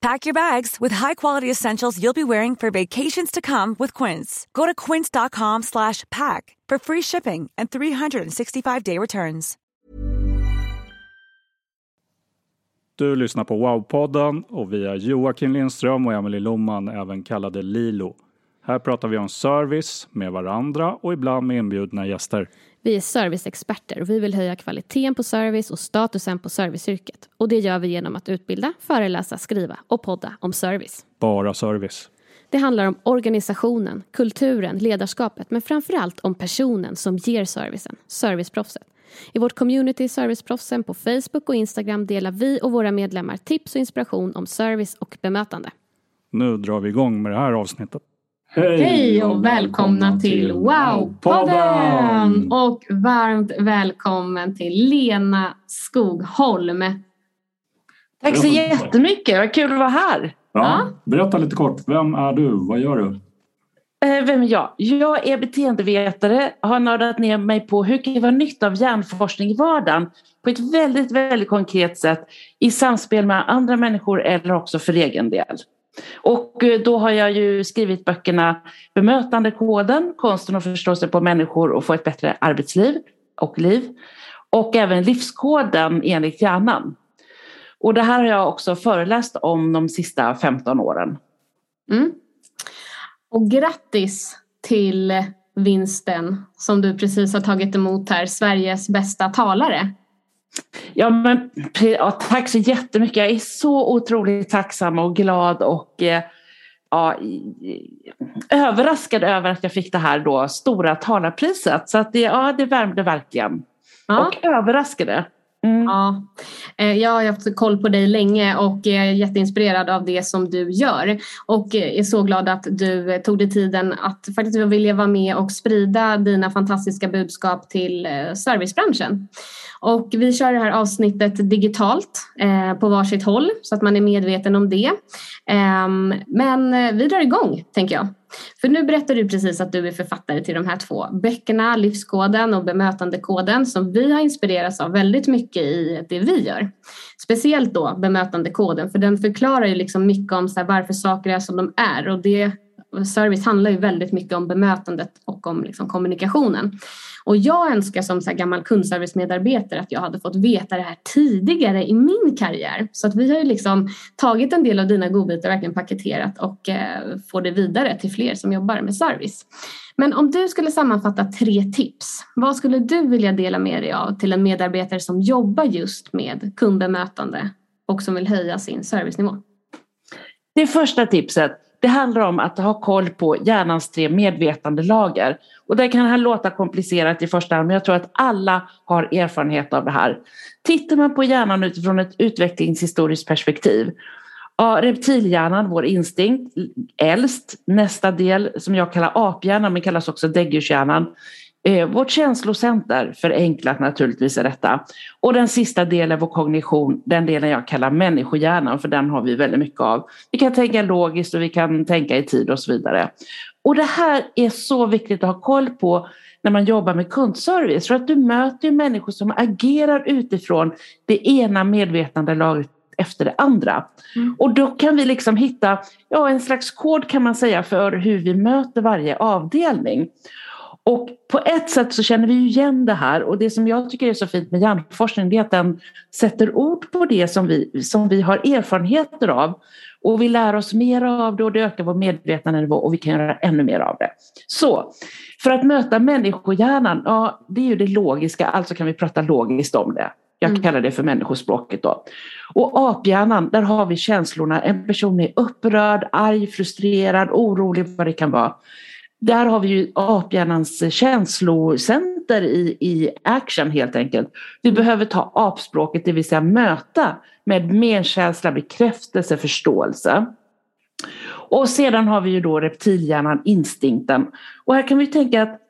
Pack your bags with high-quality essentials you'll be wearing for vacations to come with Quince. Go to quince.com slash pack for free shipping and 365-day returns. Du lyssnar på Wow-podden och vi är Joakim Lindström och Emelie Loman, även kallade Lilo. Här pratar vi om service med varandra och ibland med inbjudna gäster. Vi är serviceexperter och vi vill höja kvaliteten på service och statusen på serviceyrket. Och det gör vi genom att utbilda, föreläsa, skriva och podda om service. Bara service. Det handlar om organisationen, kulturen, ledarskapet men framförallt om personen som ger servicen, serviceproffset. I vårt community Serviceproffsen på Facebook och Instagram delar vi och våra medlemmar tips och inspiration om service och bemötande. Nu drar vi igång med det här avsnittet. Hej och välkomna till Wow-podden! Och varmt välkommen till Lena Skogholm. Tack så jättemycket, vad kul att vara här. Ja, berätta lite kort, vem är du? Vad gör du? Eh, Vem är jag? Jag är beteendevetare, har nördat ner mig på hur kan det vara nytta av hjärnforskning i vardagen på ett väldigt, väldigt konkret sätt i samspel med andra människor eller också för egen del. Och eh, då har jag ju skrivit böckerna Bemötandekoden, konsten att förstå sig på människor och få ett bättre arbetsliv och liv. Och även Livskoden enligt hjärnan. Och det här har jag också föreläst om de sista 15 åren. Mm. Och grattis till vinsten som du precis har tagit emot här, Sveriges bästa talare. Ja, men, ja, tack så jättemycket. Jag är så otroligt tacksam och glad och eh, ja, överraskad över att jag fick det här då stora talarpriset. Så att det, ja, det värmde verkligen. Ja. Och överraskade. Mm. Ja, eh, jag har haft koll på dig länge och är jätteinspirerad av det som du gör. Och eh, är så glad att du eh, tog dig tiden att faktiskt vilja vara med och sprida dina fantastiska budskap till servicebranschen. Och vi kör det här avsnittet digitalt på varsitt håll så att man är medveten om det. Ehm, men vi drar igång, tänker jag. För nu berättar du precis att du är författare till de här två böckerna, Livskoden och Bemötandekoden, som vi har inspirerats av väldigt mycket i det vi gör. Speciellt då Bemötandekoden, för den förklarar ju liksom mycket om så här varför saker är som de är och det Service handlar ju väldigt mycket om bemötandet och om liksom kommunikationen. Och jag önskar som så här gammal kundservicemedarbetare att jag hade fått veta det här tidigare i min karriär. Så att vi har ju liksom tagit en del av dina godbitar, verkligen paketerat och eh, får det vidare till fler som jobbar med service. Men om du skulle sammanfatta tre tips, vad skulle du vilja dela med dig av till en medarbetare som jobbar just med kundbemötande och som vill höja sin servicenivå? Det första tipset det handlar om att ha koll på hjärnans tre medvetandelager. Och det kan här låta komplicerat i första hand men jag tror att alla har erfarenhet av det här. Tittar man på hjärnan utifrån ett utvecklingshistoriskt perspektiv Ja, reptilhjärnan, vår instinkt, äldst. Nästa del som jag kallar aphjärnan men kallas också däggdjurshjärnan. Eh, vårt känslocenter, förenklat naturligtvis är detta. Och den sista delen, vår kognition, den delen jag kallar människohjärnan för den har vi väldigt mycket av. Vi kan tänka logiskt och vi kan tänka i tid och så vidare. Och det här är så viktigt att ha koll på när man jobbar med kundservice för att du möter människor som agerar utifrån det ena medvetandelagret efter det andra. Mm. Och då kan vi liksom hitta ja, en slags kod kan man säga för hur vi möter varje avdelning. Och på ett sätt så känner vi ju igen det här och det som jag tycker är så fint med hjärnforskning är att den sätter ord på det som vi, som vi har erfarenheter av och vi lär oss mer av det och det ökar vår medvetandenivå och vi kan göra ännu mer av det. Så för att möta människohjärnan, ja det är ju det logiska, alltså kan vi prata logiskt om det. Jag mm. kallar det för människospråket då. Och aphjärnan, där har vi känslorna. En person är upprörd, arg, frustrerad, orolig, vad det kan vara. Där har vi ju aphjärnans känslocenter i, i action helt enkelt. Vi behöver ta apspråket, det vill säga möta med medkänsla, bekräftelse, förståelse. Och sedan har vi ju då reptilhjärnan, instinkten. Och här kan vi tänka att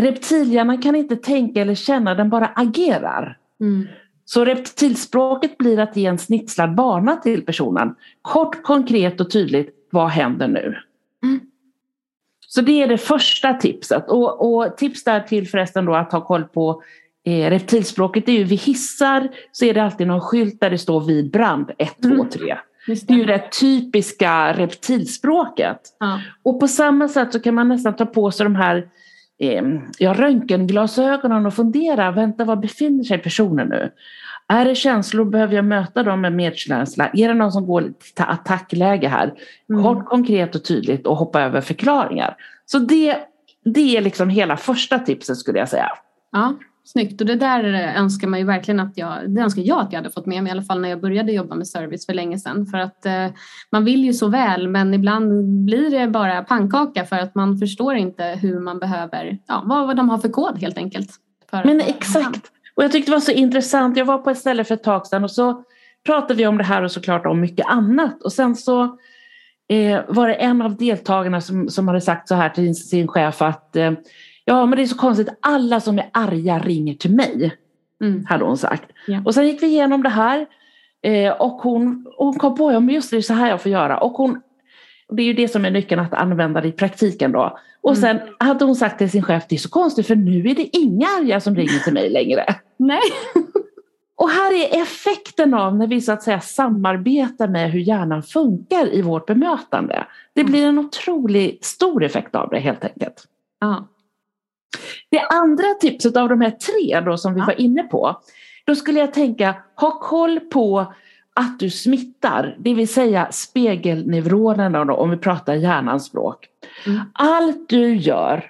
reptilhjärnan kan inte tänka eller känna, den bara agerar. Mm. Så reptilspråket blir att ge en snitslad bana till personen. Kort, konkret och tydligt, vad händer nu? Så det är det första tipset. Och, och tips där till förresten då att ha koll på eh, reptilspråket är ju vid hissar så är det alltid någon skylt där det står vid brand 1, 2, 3. Det. det är ju det typiska reptilspråket. Ja. Och på samma sätt så kan man nästan ta på sig de här eh, ja, röntgenglasögonen och fundera, vänta var befinner sig personen nu? Är det känslor behöver jag möta dem med medkänsla. Är det någon som går till attackläge här? Mm. Kort, konkret och tydligt och hoppa över förklaringar. Så det, det är liksom hela första tipset skulle jag säga. Ja, Snyggt och det där önskar man ju verkligen att jag, det önskar jag att jag hade fått med mig i alla fall när jag började jobba med service för länge sedan. För att eh, man vill ju så väl men ibland blir det bara pannkaka för att man förstår inte hur man behöver, ja vad, vad de har för kod helt enkelt. men exakt! Och jag tyckte det var så intressant, jag var på ett ställe för ett tag sedan och så pratade vi om det här och såklart om mycket annat och sen så eh, var det en av deltagarna som, som hade sagt så här till sin chef att eh, Ja, men det är så konstigt. Alla som är arga ringer till mig. Mm. Hade hon sagt. Ja. Och sen gick vi igenom det här. Eh, och hon, hon kom på, ja men just det, är så här jag får göra. Och hon, det är ju det som är nyckeln att använda det i praktiken då. Och mm. sen hade hon sagt till sin chef, det är så konstigt för nu är det inga arga som ringer till mig längre. Nej. Och här är effekten av när vi så att säga samarbetar med hur hjärnan funkar i vårt bemötande. Det mm. blir en otroligt stor effekt av det helt enkelt. Ja. Det andra tipset av de här tre då som vi ja. var inne på, då skulle jag tänka, ha koll på att du smittar, det vill säga spegelneuronerna då, om vi pratar hjärnans språk. Mm. Allt du gör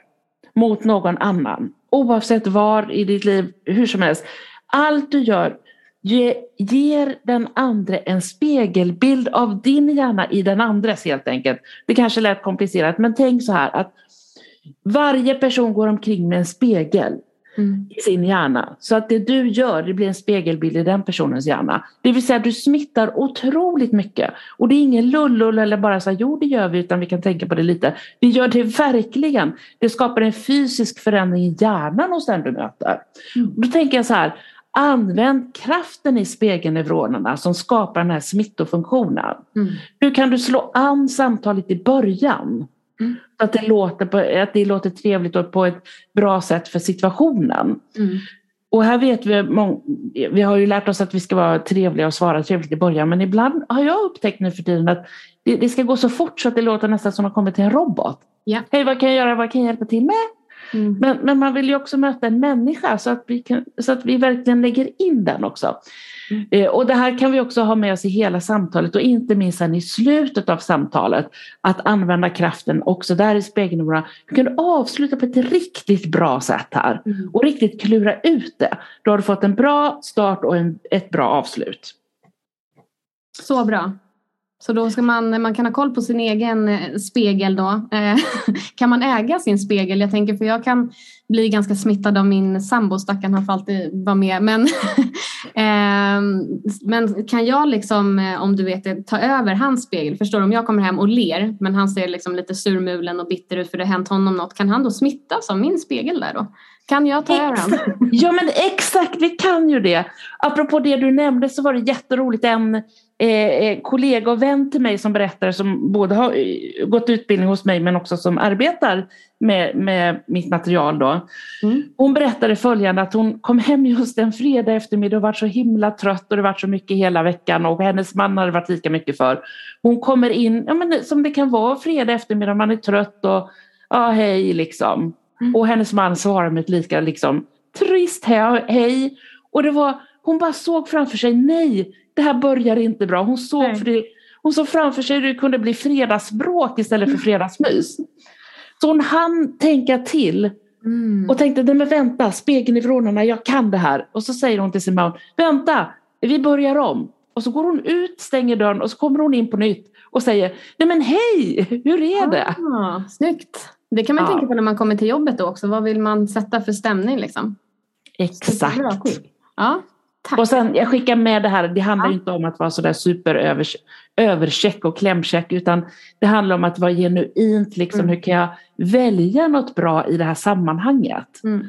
mot någon annan, oavsett var i ditt liv, hur som helst, allt du gör ge, ger den andra en spegelbild av din hjärna i den andres helt enkelt. Det kanske lät komplicerat men tänk så här att varje person går omkring med en spegel mm. i sin hjärna. Så att det du gör det blir en spegelbild i den personens hjärna. Det vill säga du smittar otroligt mycket. Och det är ingen lullull eller bara så här, jo det gör vi utan vi kan tänka på det lite. Vi gör det verkligen. Det skapar en fysisk förändring i hjärnan hos den du möter. Mm. Då tänker jag så här, Använd kraften i spegelneuronerna som skapar den här smittofunktionen. Mm. Hur kan du slå an samtalet i början? Mm. Så att det, låter på, att det låter trevligt och på ett bra sätt för situationen. Mm. Och här vet vi, vi har ju lärt oss att vi ska vara trevliga och svara trevligt i början men ibland har jag upptäckt nu för tiden att det, det ska gå så fort så att det låter nästan som att man kommer till en robot. Ja. Hej vad kan jag göra, vad kan jag hjälpa till med? Mm. Men, men man vill ju också möta en människa så att vi, kan, så att vi verkligen lägger in den också. Mm. Eh, och det här kan vi också ha med oss i hela samtalet och inte minst sen i slutet av samtalet att använda kraften också där i spegelnumren. Du kan avsluta på ett riktigt bra sätt här mm. och riktigt klura ut det. Då har du fått en bra start och en, ett bra avslut. Så bra. Så då ska man, man kan ha koll på sin egen eh, spegel då. Eh, kan man äga sin spegel? Jag tänker för jag kan bli ganska smittad av min sambo, stackarn han får alltid vara med. Men, ehm, men kan jag liksom, eh, om du vet ta över hans spegel? Förstår du? Om jag kommer hem och ler men han ser liksom lite surmulen och bitter ut för det har hänt honom något. Kan han då smittas av min spegel där då? Kan jag ta över honom? Ja men exakt, vi kan ju det. Apropå det du nämnde så var det jätteroligt. En eh, eh, kollega och vän till mig som berättade som både har eh, gått utbildning hos mig men också som arbetar med, med mitt material då. Mm. Hon berättade följande att hon kom hem just en fredag eftermiddag och var så himla trött och det var så mycket hela veckan och hennes man hade varit lika mycket för. Hon kommer in, ja, men som det kan vara fredag eftermiddag, man är trött och ja hej liksom. Mm. Och hennes man svarade med ett lika liksom, trist hej. Och det var, hon bara såg framför sig, nej, det här börjar inte bra. Hon såg, för det, hon såg framför sig hur det kunde bli fredagsbråk istället för fredagsmys. Så hon hann tänka till mm. och tänkte, nej men vänta, spegeln i vrårnorna, jag kan det här. Och så säger hon till sin man, vänta, vi börjar om. Och så går hon ut, stänger dörren och så kommer hon in på nytt och säger, nej men hej, hur är det? Ah, snyggt. Det kan man ja. tänka på när man kommer till jobbet då också. Vad vill man sätta för stämning liksom? Exakt. Ja, tack. Och sen jag skickar med det här, det handlar ja. inte om att vara sådär super övercheck och klämcheck utan det handlar om att vara genuint, liksom, mm. hur kan jag välja något bra i det här sammanhanget? Mm.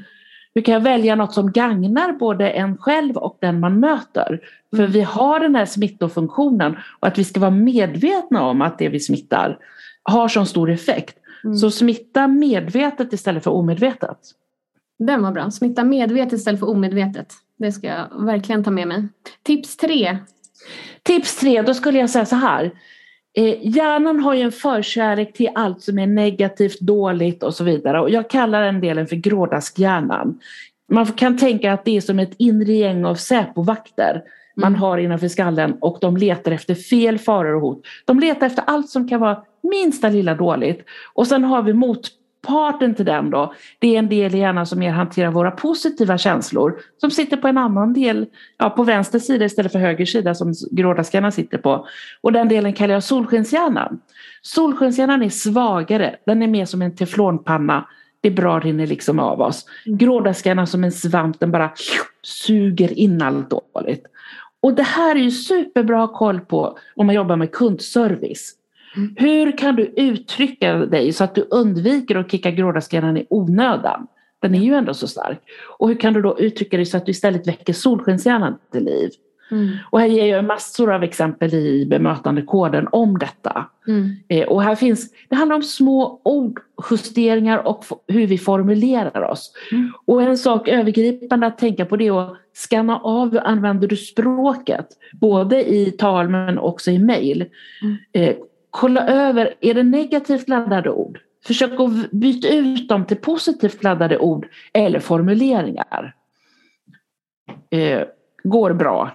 Hur kan jag välja något som gagnar både en själv och den man möter? För mm. vi har den här smittofunktionen och att vi ska vara medvetna om att det vi smittar har så stor effekt. Mm. Så smitta medvetet istället för omedvetet. Den var bra. Smitta medvetet istället för omedvetet. Det ska jag verkligen ta med mig. Tips tre. Tips tre, då skulle jag säga så här. Eh, hjärnan har ju en förkärlek till allt som är negativt, dåligt och så vidare. Och jag kallar den delen för grådaskhjärnan. Man kan tänka att det är som ett inre gäng av Säpovakter man mm. har innanför skallen och de letar efter fel faror och hot. De letar efter allt som kan vara minsta lilla dåligt. Och sen har vi motparten till den då. Det är en del i hjärnan som mer hanterar våra positiva känslor. Som sitter på en annan del, ja, på vänster sida istället för höger sida som grådaskarna sitter på. Och den delen kallar jag solskenshjärnan. Solskenshjärnan är svagare, den är mer som en teflonpanna. Det bra rinner liksom av oss. Mm. Grådaskarna som en svamp, den bara suger in allt dåligt. Och det här är ju superbra koll på om man jobbar med kundservice. Mm. Hur kan du uttrycka dig så att du undviker att kicka grådaskhjärnan i onödan? Den är ju ändå så stark. Och hur kan du då uttrycka dig så att du istället väcker solskenshjärnan till liv? Mm. Och här ger jag massor av exempel i bemötandekoden om detta. Mm. Eh, och här finns, det handlar om små ordjusteringar och hur vi formulerar oss. Mm. Och en sak övergripande att tänka på det är att skanna av hur använder du språket. Både i tal men också i mejl. Kolla över, är det negativt laddade ord? Försök att byta ut dem till positivt laddade ord eller formuleringar. Eh, går bra.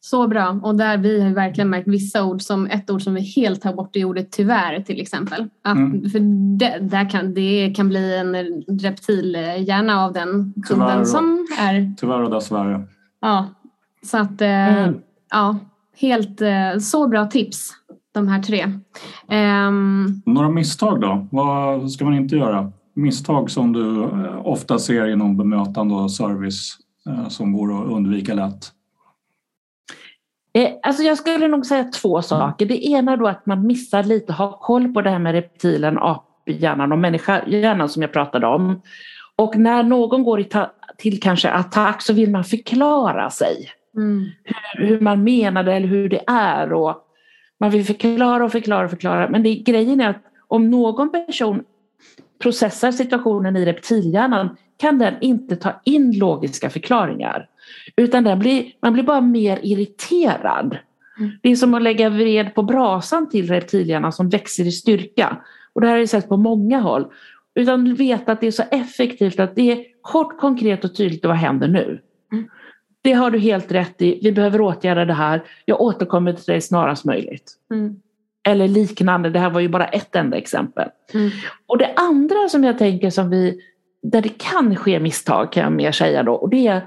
Så bra. Och där vi har verkligen märkt vissa ord som ett ord som vi helt tar bort i ordet tyvärr till exempel. Att, mm. För det, där kan, det kan bli en reptilhjärna av den kunden som är... Tyvärr och dessvärre. Ja, så att eh, mm. ja, helt eh, så bra tips de här tre. Um, Några misstag då? Vad ska man inte göra? Misstag som du eh, ofta ser inom bemötande och service som går att undvika lätt? Eh, alltså jag skulle nog säga två saker. Det ena då att man missar lite att ha koll på det här med reptilen, aphjärnan och människohjärnan som jag pratade om. Och när någon går till kanske attack så vill man förklara sig. Mm. Hur, hur, man menade eller hur det är. Och man vill förklara och förklara och förklara. Men det, grejen är att om någon person processar situationen i reptilhjärnan kan den inte ta in logiska förklaringar. Utan den blir, man blir bara mer irriterad. Mm. Det är som att lägga ved på brasan till reptilhjärnan som växer i styrka. Och det här har jag sett på många håll. Utan veta att det är så effektivt att det är kort, konkret och tydligt vad händer nu. Mm. Det har du helt rätt i. Vi behöver åtgärda det här. Jag återkommer till dig snarast möjligt. Mm. Eller liknande. Det här var ju bara ett enda exempel. Mm. Och det andra som jag tänker som vi, där det kan ske misstag kan jag mer säga då. Och det är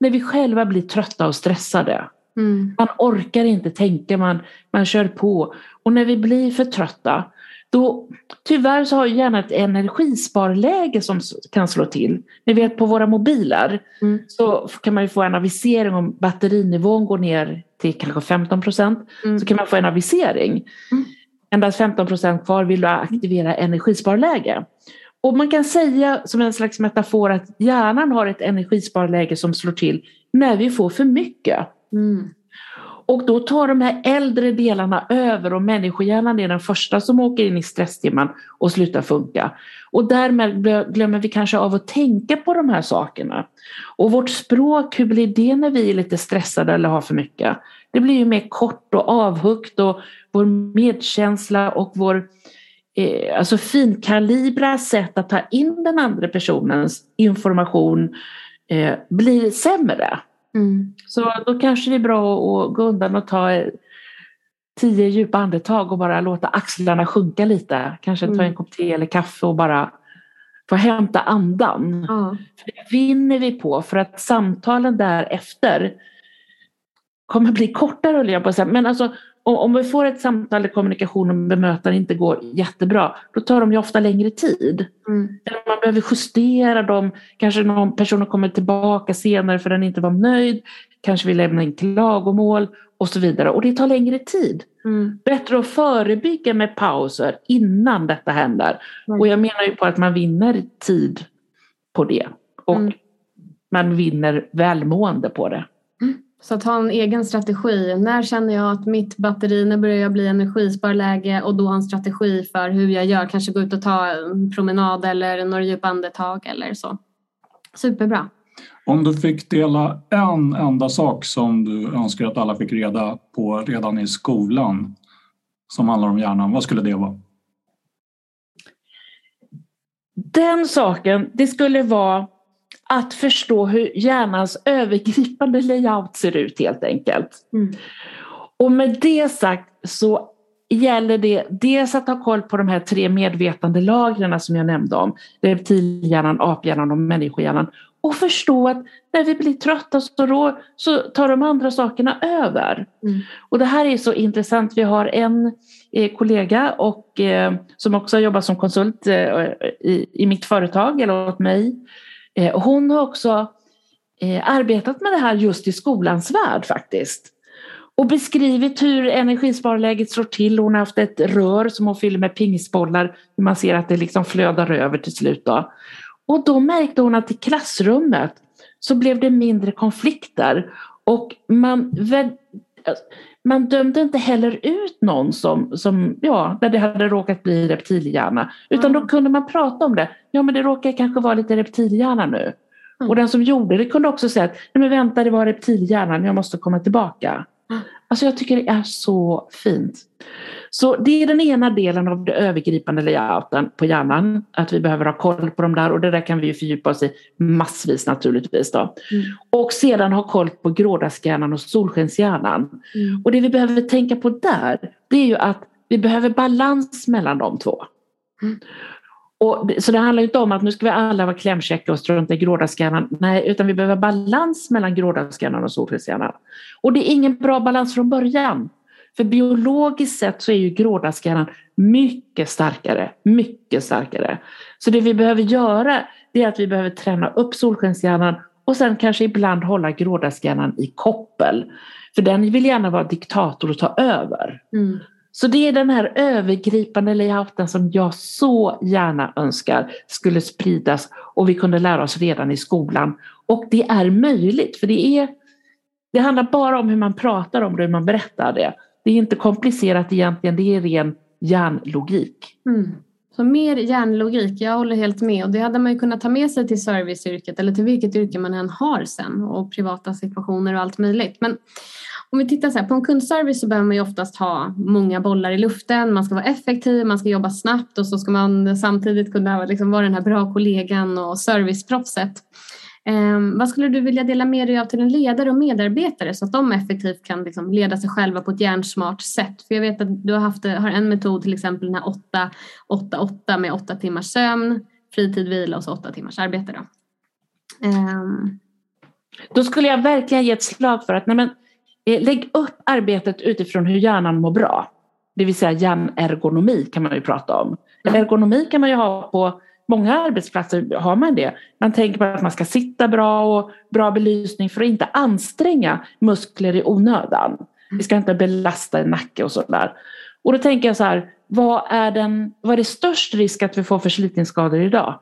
när vi själva blir trötta och stressade. Mm. Man orkar inte tänka, man, man kör på. Och när vi blir för trötta, då tyvärr så har hjärnan ett energisparläge som kan slå till. Ni vet på våra mobiler mm. så kan man ju få en avisering om batterinivån går ner till kanske 15 procent. Mm. Så kan man få en avisering. Mm. Endast 15 procent kvar vill du aktivera energisparläge. Och man kan säga som en slags metafor att hjärnan har ett energisparläge som slår till när vi får för mycket. Mm. Och då tar de här äldre delarna över och människohjärnan är den första som åker in i stresstimman och slutar funka. Och därmed glömmer vi kanske av att tänka på de här sakerna. Och vårt språk, hur blir det när vi är lite stressade eller har för mycket? Det blir ju mer kort och avhuggt och vår medkänsla och vår eh, alltså finkalibra sätt att ta in den andra personens information eh, blir sämre. Mm. Så då kanske det är bra att gå undan och ta tio djupa andetag och bara låta axlarna sjunka lite. Kanske ta en mm. kopp te eller kaffe och bara få hämta andan. Mm. För det vinner vi på för att samtalen därefter kommer bli kortare jag på att säga. Men alltså om vi får ett samtal där kommunikation och bemötande inte går jättebra, då tar de ju ofta längre tid. Mm. Man behöver justera dem, kanske någon person kommer tillbaka senare för den inte var nöjd, kanske vill lämna in klagomål och så vidare. Och det tar längre tid. Mm. Bättre att förebygga med pauser innan detta händer. Mm. Och jag menar ju på att man vinner tid på det. Och mm. man vinner välmående på det. Så att ha en egen strategi. När känner jag att mitt batteri, när börjar jag bli energisparläge och då ha en strategi för hur jag gör. Kanske gå ut och ta en promenad eller några djupa andetag eller så. Superbra. Om du fick dela en enda sak som du önskar att alla fick reda på redan i skolan som handlar om hjärnan, vad skulle det vara? Den saken, det skulle vara att förstå hur hjärnans övergripande layout ser ut helt enkelt. Mm. Och med det sagt så gäller det dels att ha koll på de här tre medvetandelagren som jag nämnde om. Reptilhjärnan, aphjärnan och människohjärnan. Och förstå att när vi blir trötta så, då, så tar de andra sakerna över. Mm. Och det här är så intressant. Vi har en eh, kollega och, eh, som också jobbar som konsult eh, i, i mitt företag eller åt mig Eh, hon har också eh, arbetat med det här just i skolans värld faktiskt. Och beskrivit hur energisparläget slår till. Hon har haft ett rör som hon fyller med pingisbollar. Man ser att det liksom flödar över till slut. Då. Och då märkte hon att i klassrummet så blev det mindre konflikter. Och man, man dömde inte heller ut någon som, som ja, där det hade råkat bli reptilhjärna. Utan mm. då kunde man prata om det. Ja men det råkar kanske vara lite reptilhjärna nu. Mm. Och den som gjorde det kunde också säga att Nej, men vänta det var reptilhjärnan, jag måste komma tillbaka. Alltså jag tycker det är så fint. Så det är den ena delen av det övergripande layouten på hjärnan. Att vi behöver ha koll på de där och det där kan vi ju fördjupa oss i massvis naturligtvis. Då. Mm. Och sedan ha koll på grådaskhjärnan och solskenshjärnan. Mm. Och det vi behöver tänka på där det är ju att vi behöver balans mellan de två. Mm. Och, så det handlar inte om att nu ska vi alla vara klämkäcka och strunta i grådaskhjärnan. Nej, utan vi behöver balans mellan grådaskhjärnan och solskenshjärnan. Och det är ingen bra balans från början. För biologiskt sett så är ju grådaskhjärnan mycket starkare, mycket starkare. Så det vi behöver göra det är att vi behöver träna upp solskenshjärnan och sen kanske ibland hålla grådaskhjärnan i koppel. För den vill gärna vara diktator och ta över. Mm. Så det är den här övergripande layouten som jag så gärna önskar skulle spridas och vi kunde lära oss redan i skolan. Och det är möjligt för det är det handlar bara om hur man pratar om det, hur man berättar det. Det är inte komplicerat egentligen, det är ren hjärnlogik. Mm. Så mer hjärnlogik, jag håller helt med. Och det hade man ju kunnat ta med sig till serviceyrket eller till vilket yrke man än har sen och privata situationer och allt möjligt. Men om vi tittar så här, på en kundservice så behöver man ju oftast ha många bollar i luften. Man ska vara effektiv, man ska jobba snabbt och så ska man samtidigt kunna liksom vara den här bra kollegan och serviceproffset. Eh, vad skulle du vilja dela med dig av till en ledare och medarbetare så att de effektivt kan liksom leda sig själva på ett hjärnsmart sätt? För jag vet att du har, haft, har en metod, till exempel den här 8-8-8 med 8 timmars sömn, fritid, vila och så 8 timmars arbete. Då. Eh. då skulle jag verkligen ge ett slag för att nej men, lägg upp arbetet utifrån hur hjärnan mår bra. Det vill säga hjärnergonomi kan man ju prata om. Mm. Ergonomi kan man ju ha på Många arbetsplatser har man det. Man tänker på att man ska sitta bra och bra belysning för att inte anstränga muskler i onödan. Vi ska inte belasta nacke och sådär. Och då tänker jag så här, vad är, den, vad är det störst risk att vi får förslitningsskador idag?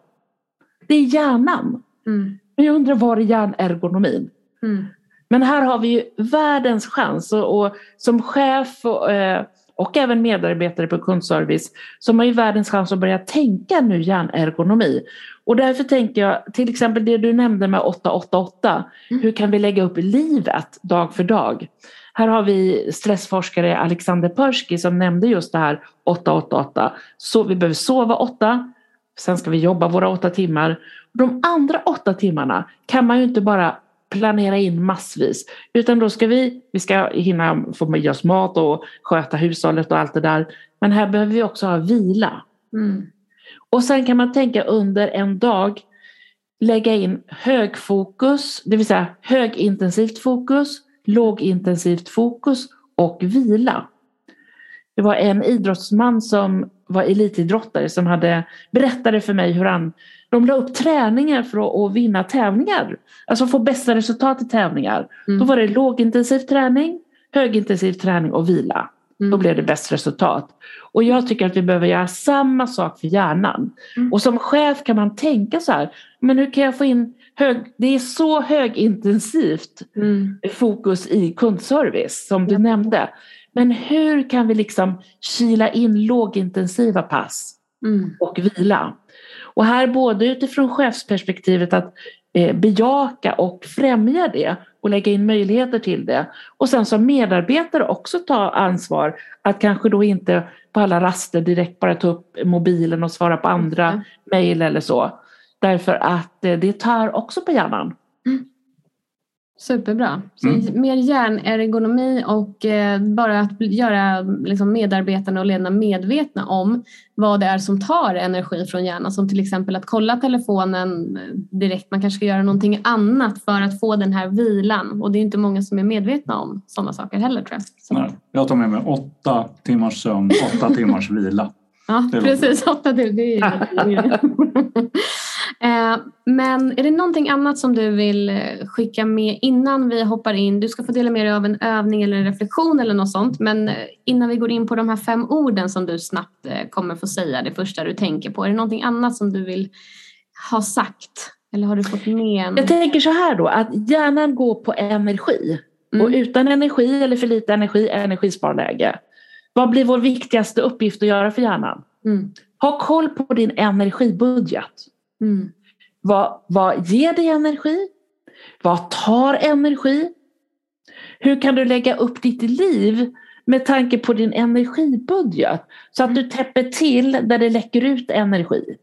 Det är hjärnan. Mm. Men jag undrar var är hjärnergonomin? Mm. Men här har vi ju världens chans och, och som chef och, eh, och även medarbetare på kundservice som har ju världens chans att börja tänka nu hjärnergonomi. Och därför tänker jag till exempel det du nämnde med 888. Mm. Hur kan vi lägga upp livet dag för dag? Här har vi stressforskare Alexander Persky som nämnde just det här 8-8-8. Så vi behöver sova 8, sen ska vi jobba våra 8 timmar. De andra 8 timmarna kan man ju inte bara planera in massvis. Utan då ska vi, vi ska hinna få med oss mat och sköta hushållet och allt det där. Men här behöver vi också ha vila. Mm. Och sen kan man tänka under en dag lägga in högfokus, det vill säga högintensivt fokus, lågintensivt fokus och vila. Det var en idrottsman som var elitidrottare som hade berättade för mig hur han de la upp träningar för att, vinna tävlingar. Alltså få bästa resultat i tävlingar. Mm. Då var det lågintensiv träning, högintensiv träning och vila. Mm. Då blev det bäst resultat. Och jag tycker att vi behöver göra samma sak för hjärnan. Mm. Och som chef kan man tänka så här, men hur kan jag få in hög, det är så högintensivt Mm. fokus i kundservice som du nämnde. Men hur kan vi liksom kila in lågintensiva pass Mm. och vila? Och här både utifrån chefsperspektivet att eh, bejaka och främja det och lägga in möjligheter till det. Och sen som medarbetare också ta ansvar att kanske då inte på alla raster direkt bara ta upp mobilen och svara på andra Mm. mejl eller så. Därför att eh, det tar också på hjärnan. Superbra. Så Mm. mer hjärnergonomi och eh, bara att göra liksom, medarbetarna och ledarna medvetna om vad det är som tar energi från hjärnan. Som till exempel att kolla telefonen eh, direkt. Man kanske ska göra någonting annat för att få den här vilan. Och det är inte många som är medvetna om sådana saker heller tror jag. Så, Nej, jag tar med mig åtta timmars sömn, åtta timmars vila. Ja, precis. Åtta till. Eh, Men är det någonting annat som du vill eh, skicka med innan vi hoppar in? Du ska få dela med dig av en övning eller en reflektion eller något sånt. Men eh, innan vi går in på de här fem orden som du snabbt kommer få säga det första du tänker på. Är det någonting annat som du vill ha sagt? Eller har du fått med en... Jag tänker så här då att hjärnan går på energi. Mm. Och utan energi eller för lite energi energisparläge. Vad blir vår viktigaste uppgift att göra för hjärnan? Mm. Ha koll på din energibudget. Mm. Vad, vad ger dig energi? Vad tar energi? Hur kan du lägga upp ditt liv med tanke på din energibudget? Så att du täpper till där det läcker ut energi.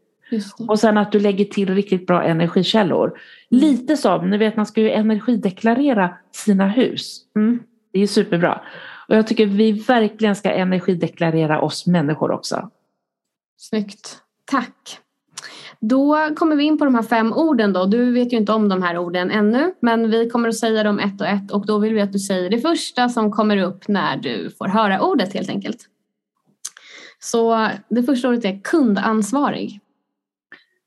Och sen att du lägger till riktigt bra energikällor. Lite som, ni vet man ska ju energideklarera sina hus. Mm. Det är superbra. Och jag tycker vi verkligen ska energideklarera oss människor också. Snyggt. Tack. Då kommer vi in på de här fem orden då. Du vet ju inte om de här orden ännu, men vi kommer att säga dem ett och ett och då vill vi att du säger det första som kommer upp när du får höra ordet helt enkelt. Så det första ordet är kundansvarig.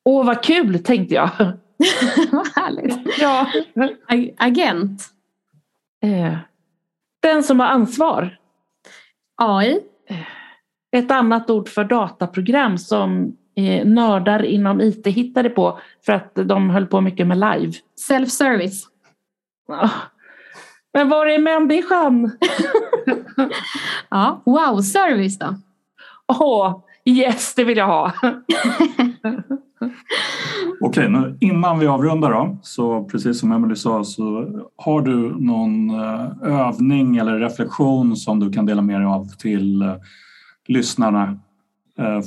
Åh vad kul tänkte jag. Vad härligt. Ja. Ag- Agent. Eh, Den som har ansvar. AI. Ett annat ord för dataprogram som eh, nördar inom IT hittade på för att de höll på mycket med live. Self-service. Ah. Men var är människan? Ja. Wow-service då. Åh, yes det vill jag ha. Okej, nu, innan vi avrundar då, så precis som Emelie sa så har du någon eh, övning eller reflektion som du kan dela med dig av till eh, lyssnarna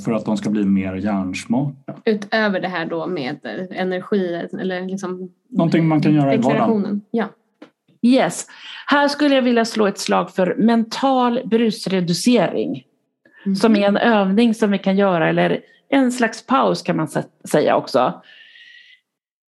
för att de ska bli mer hjärnsmarta? Utöver det här då med eh, energi eller liksom Någonting man kan göra i vardagen. Ja. Yes. Här skulle jag vilja slå ett slag för mental brusreducering. Som är en övning som vi kan göra eller en slags paus kan man sä- säga också.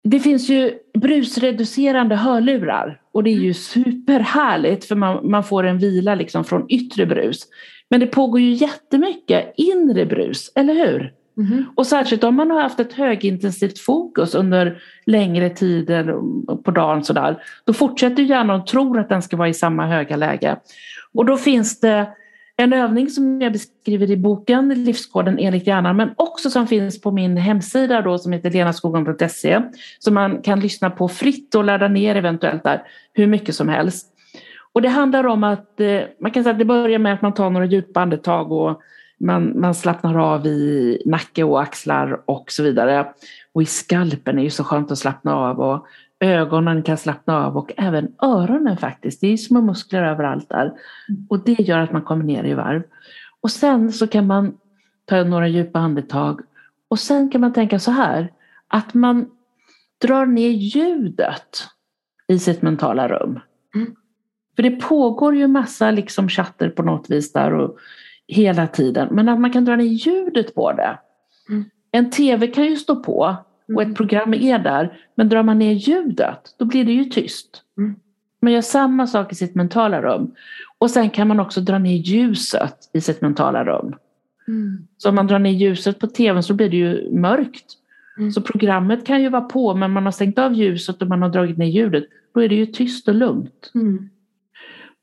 Det finns ju brusreducerande hörlurar och det är ju superhärligt för man, man får en vila liksom från yttre brus. Men det pågår ju jättemycket inre brus, eller hur? Mhm. Och särskilt om man har haft ett högintensivt fokus under längre tider på dagen sådär. Då fortsätter hjärnan och tror att den ska vara i samma höga läge. Och då finns det en övning som jag beskriver i boken Livskoden enligt hjärnan men också som finns på min hemsida då som heter lenaskogan.se som man kan lyssna på fritt och ladda ner eventuellt där hur mycket som helst. Och det handlar om att eh, man kan säga att det börjar med att man tar några djupa andetag och man, man slappnar av i nacke och axlar och så vidare. Och i skalpen är ju så skönt att slappna av och ögonen kan slappna av och även öronen faktiskt. Det är små muskler överallt där. Och det gör att man kommer ner i varv. Och sen så kan man ta några djupa andetag och sen kan man tänka så här att man drar ner ljudet i sitt mentala rum. Mm. För det pågår ju massa liksom chatter på något vis där och hela tiden. Men att man kan dra ner ljudet på det. Mm. En tv kan ju stå på och ett mm. program är där. Men drar man ner ljudet, då blir det ju tyst. Mm. Man gör samma sak i sitt mentala rum. Och sen kan man också dra ner ljuset i sitt mentala rum. Mm. Så om man drar ner ljuset på tvn så blir det ju mörkt. Mm. Så programmet kan ju vara på men man har stängt av ljuset och man har dragit ner ljudet. Då är det ju tyst och lugnt. Mm.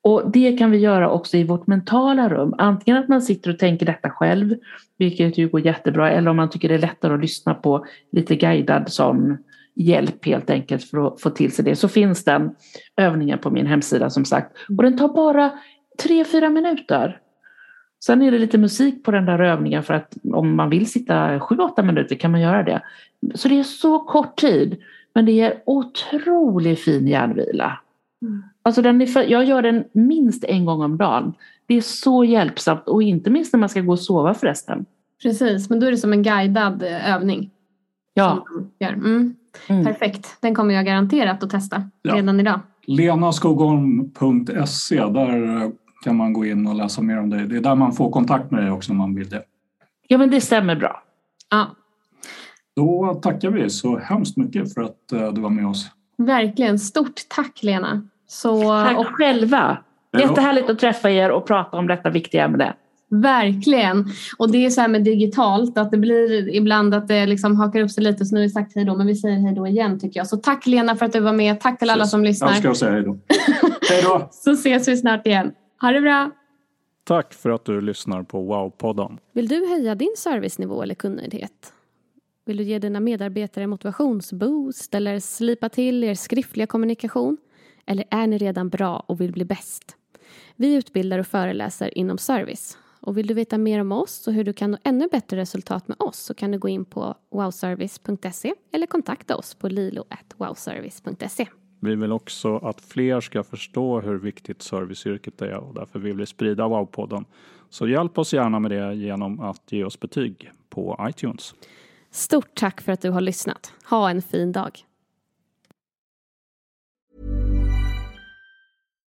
Och det kan vi göra också i vårt mentala rum. Antingen att man sitter och tänker detta själv, vilket ju går jättebra, eller om man tycker det är lättare att lyssna på lite guidad som hjälp helt enkelt för att få till sig det. Så finns den övningen på min hemsida som sagt. Och den tar bara tre fyra minuter. Sen är det lite musik på den där övningen för att om man vill sitta sju åtta minuter kan man göra det. Så det är så kort tid men det är otroligt fin hjärnvila. Mm. Alltså den är för, jag gör den minst en gång om dagen. Det är så hjälpsamt och inte minst när man ska gå och sova förresten. Precis, men då är det som en guidad eh, övning. Ja. Mm. Mm. Perfekt, den kommer jag garanterat att testa ja. redan idag. Lenaskogholm.se, där kan man gå in och läsa mer om det. Det är där man får kontakt med dig också om man vill det. Ja men det stämmer bra. Ja. Då tackar vi så hemskt mycket för att eh, du var med oss. Verkligen, stort tack Lena. Så, tack och... själva. Jättehärligt att träffa er och prata om detta viktiga ämne. Verkligen. Och det är så här med digitalt att det blir ibland att det liksom hakar upp sig lite så nu har vi sagt hej då men vi säger hej då igen tycker jag. Så tack Lena för att du var med. Tack till alla som lyssnar. Jag ska säga hej då. hej då. så ses vi snart igen. Ha det bra. Tack för att du lyssnar på Wow-podden. Vill du höja din servicenivå eller kundnöjdhet? Vill du ge dina medarbetare motivationsboost eller slipa till er skriftliga kommunikation? Eller är ni redan bra och vill bli bäst? Vi utbildar och föreläser inom service. Och vill du veta mer om oss och hur du kan nå ännu bättre resultat med oss så kan du gå in på wowservice.se eller kontakta oss på lilo.wowservice.se. Vi vill också att fler ska förstå hur viktigt serviceyrket är och därför vill vi sprida Wow-podden. Så hjälp oss gärna med det genom att ge oss betyg på iTunes. Stort tack för att du har lyssnat. Ha en fin dag.